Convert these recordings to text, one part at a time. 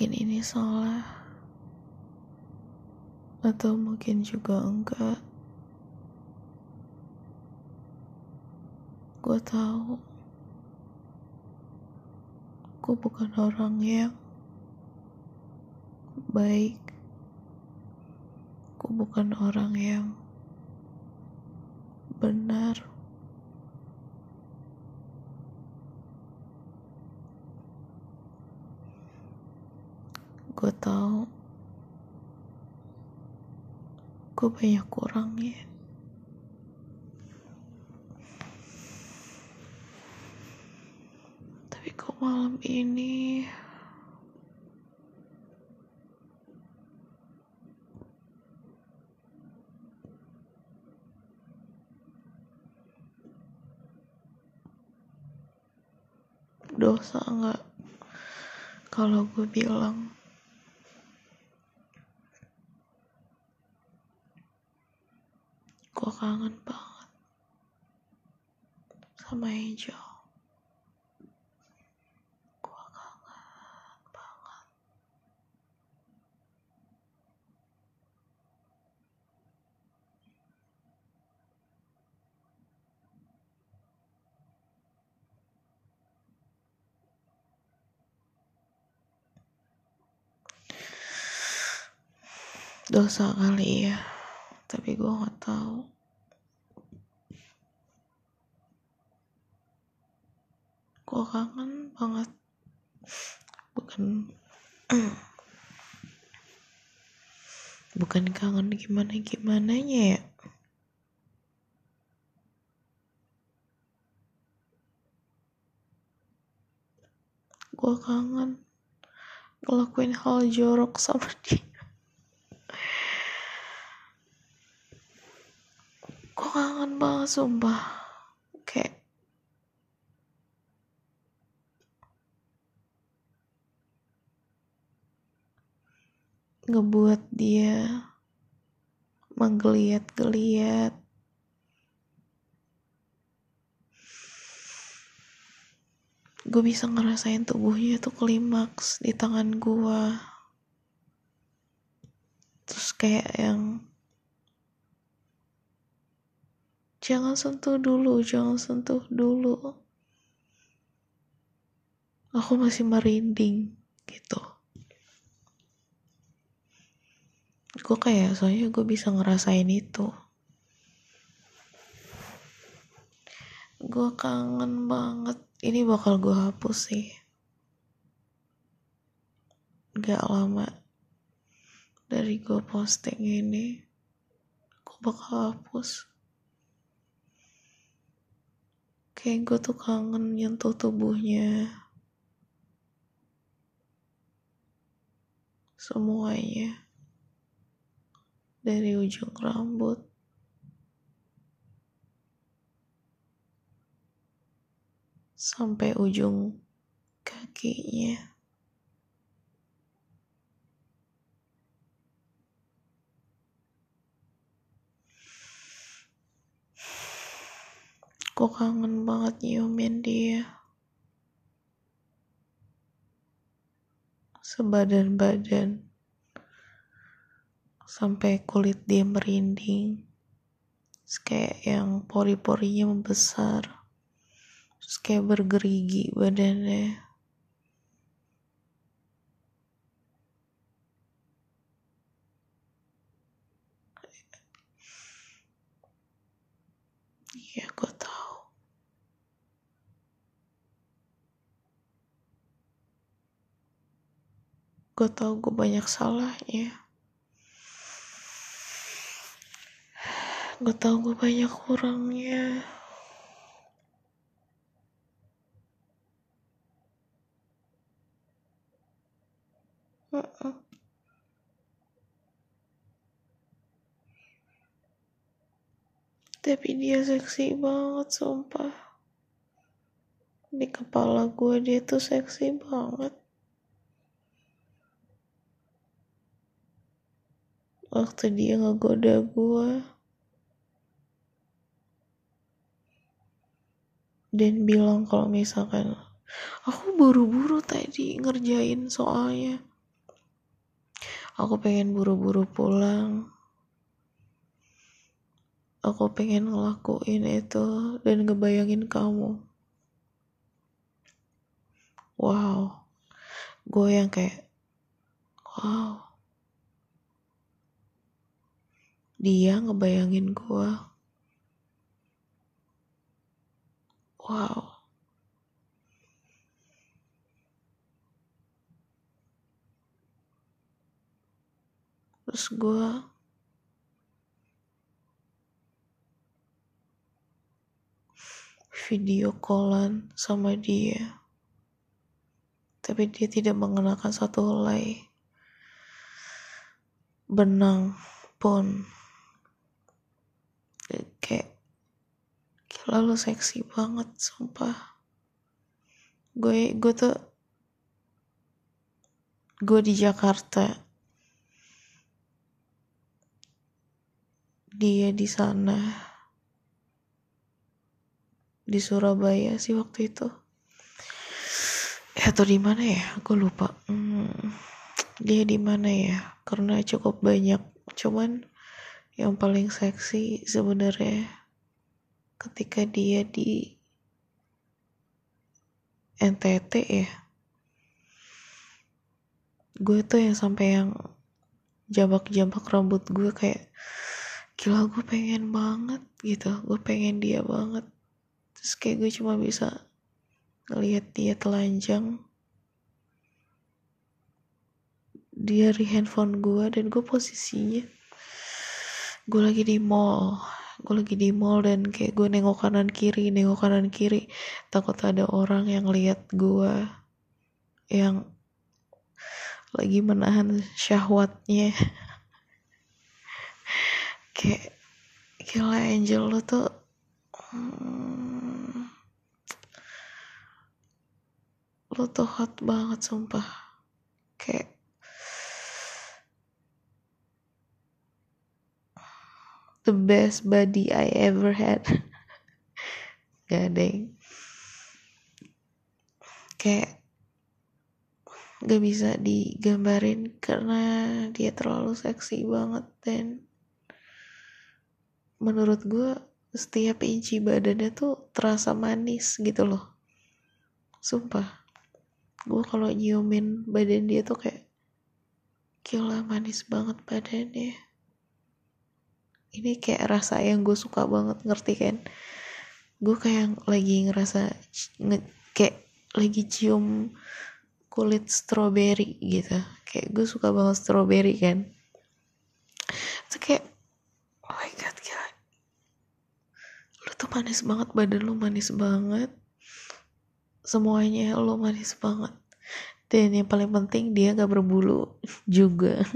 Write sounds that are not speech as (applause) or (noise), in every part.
Mungkin ini salah, atau mungkin juga enggak. Gue tahu, gue bukan orang yang baik. Gue bukan orang yang benar. Gue tahu. Gue banyak kurangnya. Tapi kok malam ini dosa nggak? Kalau gue bilang gue kangen banget sama Angel. Gue kangen banget. Dosa kali ya tapi gue nggak tahu. Gue kangen banget. Bukan (clears throat) bukan kangen gimana gimana ya. Gue kangen ngelakuin hal jorok sama dia kangen banget sumpah. Kayak ngebuat dia menggeliat-geliat. Gue bisa ngerasain tubuhnya tuh klimaks di tangan gue terus kayak yang jangan sentuh dulu jangan sentuh dulu. Aku masih merinding gitu. Gue kayak soalnya gue bisa ngerasain itu. Gue kangen banget. Ini bakal gue hapus sih. Gak lama dari gue posting ini gue bakal hapus kayak gue tuh kangen nyentuh tubuhnya. Semuanya. Dari ujung rambut. Sampai ujung kakinya Kok kangen banget nyiumin dia. Sebadan-badan. Sampai kulit dia merinding. Terus kayak yang pori-porinya membesar. Terus kayak bergerigi badannya. Iya, gue tahu. Gue tahu gue banyak salahnya. Gue tahu gue banyak kurangnya. Tapi dia seksi banget, sumpah. Di kepala gue dia tuh seksi banget. Waktu dia ngegoda gue. Dan bilang kalau misalkan aku buru-buru tadi ngerjain soalnya. aku pengen buru-buru pulang aku pengen ngelakuin itu dan ngebayangin kamu wow gue yang kayak wow dia ngebayangin gue wow. Terus gue video callan sama dia. Tapi dia tidak mengenakan satu helai benang pun kayak gila lu seksi banget sumpah. Gue gue tuh gue di Jakarta. Dia di sana. Di Surabaya sih waktu itu. Eh, atau di mana ya? Aku lupa. Hmm, dia di mana ya? Karena cukup banyak. Cuman yang paling seksi sebenarnya ketika dia di NTT ya gue tuh yang sampai yang jambak-jambak rambut gue kayak gila gue pengen banget gitu. Gue pengen dia banget. Terus kayak gue cuma bisa ngelihat dia telanjang. Dia di handphone gue dan gue posisinya gue lagi di mall gue lagi di mall dan kayak gue nengok kanan kiri nengok kanan kiri. Takut ada orang yang lihat gue yang lagi menahan syahwatnya. (laughs) Kayak gila angel lo tuh hmm, lo tuh hot banget sumpah. Kayak the best body I ever had. (laughs) Gak yang kayak gak bisa digambarin karena dia terlalu seksi banget dan menurut gue setiap inci badannya tuh terasa manis gitu loh. Sumpah. Gue kalau nyiumin badan dia tuh kayak gila manis banget badannya ini kayak rasa yang gue suka banget ngerti kan? Gue kayak lagi ngerasa nge, kayak lagi cium kulit stroberi gitu. Kayak gue suka banget stroberi kan? Itu kayak oh my god gila. Lu tuh manis banget badan lu manis banget. Semuanya lu manis banget. Dan yang paling penting dia gak berbulu (laughs) juga.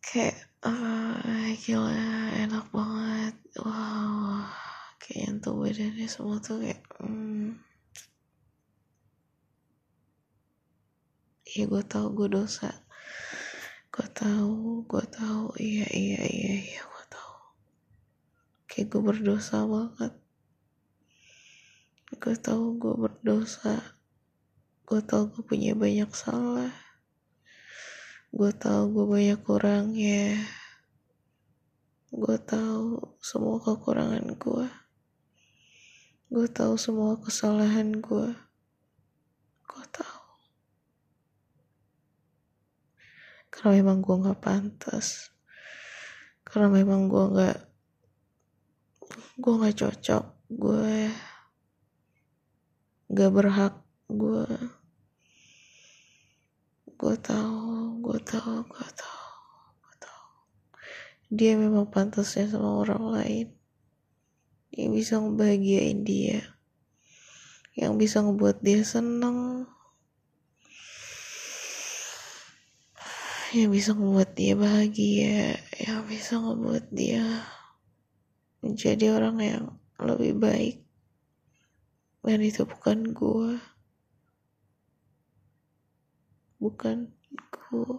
Kayak uh, gila enak banget. Wow kayak nyentuh badannya semua tuh kayak hmm. iya gue tau gue dosa. Gue tahu gue tahu. Iya iya iya iya gue tahu. Kayak gue berdosa banget. Gue tahu gue berdosa. Gue tahu gue punya banyak salah. Gue tahu gue banyak kurang ya gue tahu semua kekurangan gue gue tahu semua kesalahan gue gue tahu. Karena memang gue nggak pantas. Karena memang gue nggak gue nggak cocok. Gue nggak berhak gue gue tahu gue tahu gue tahu dia memang pantasnya sama orang lain. Yang bisa ngebahagiain dia. Yang bisa ngebuat dia seneng. Yang bisa ngebuat dia bahagia. Yang bisa ngebuat dia menjadi orang yang lebih baik. Dan itu bukan gue bukan gue